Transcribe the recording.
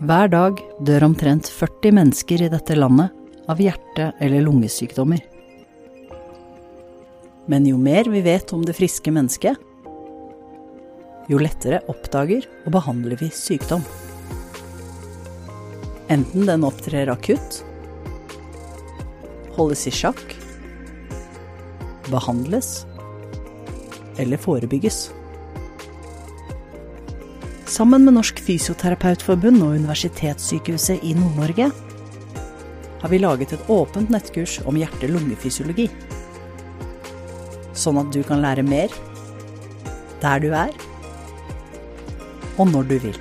Hver dag dør omtrent 40 mennesker i dette landet av hjerte- eller lungesykdommer. Men jo mer vi vet om det friske mennesket, jo lettere oppdager og behandler vi sykdom. Enten den opptrer akutt, holdes i sjakk, behandles eller forebygges. Sammen med Norsk Fysioterapeutforbund og Universitetssykehuset i Nord-Norge har vi laget et åpent nettkurs om hjerte-lunge-fysiologi. Sånn at du kan lære mer der du er, og når du vil.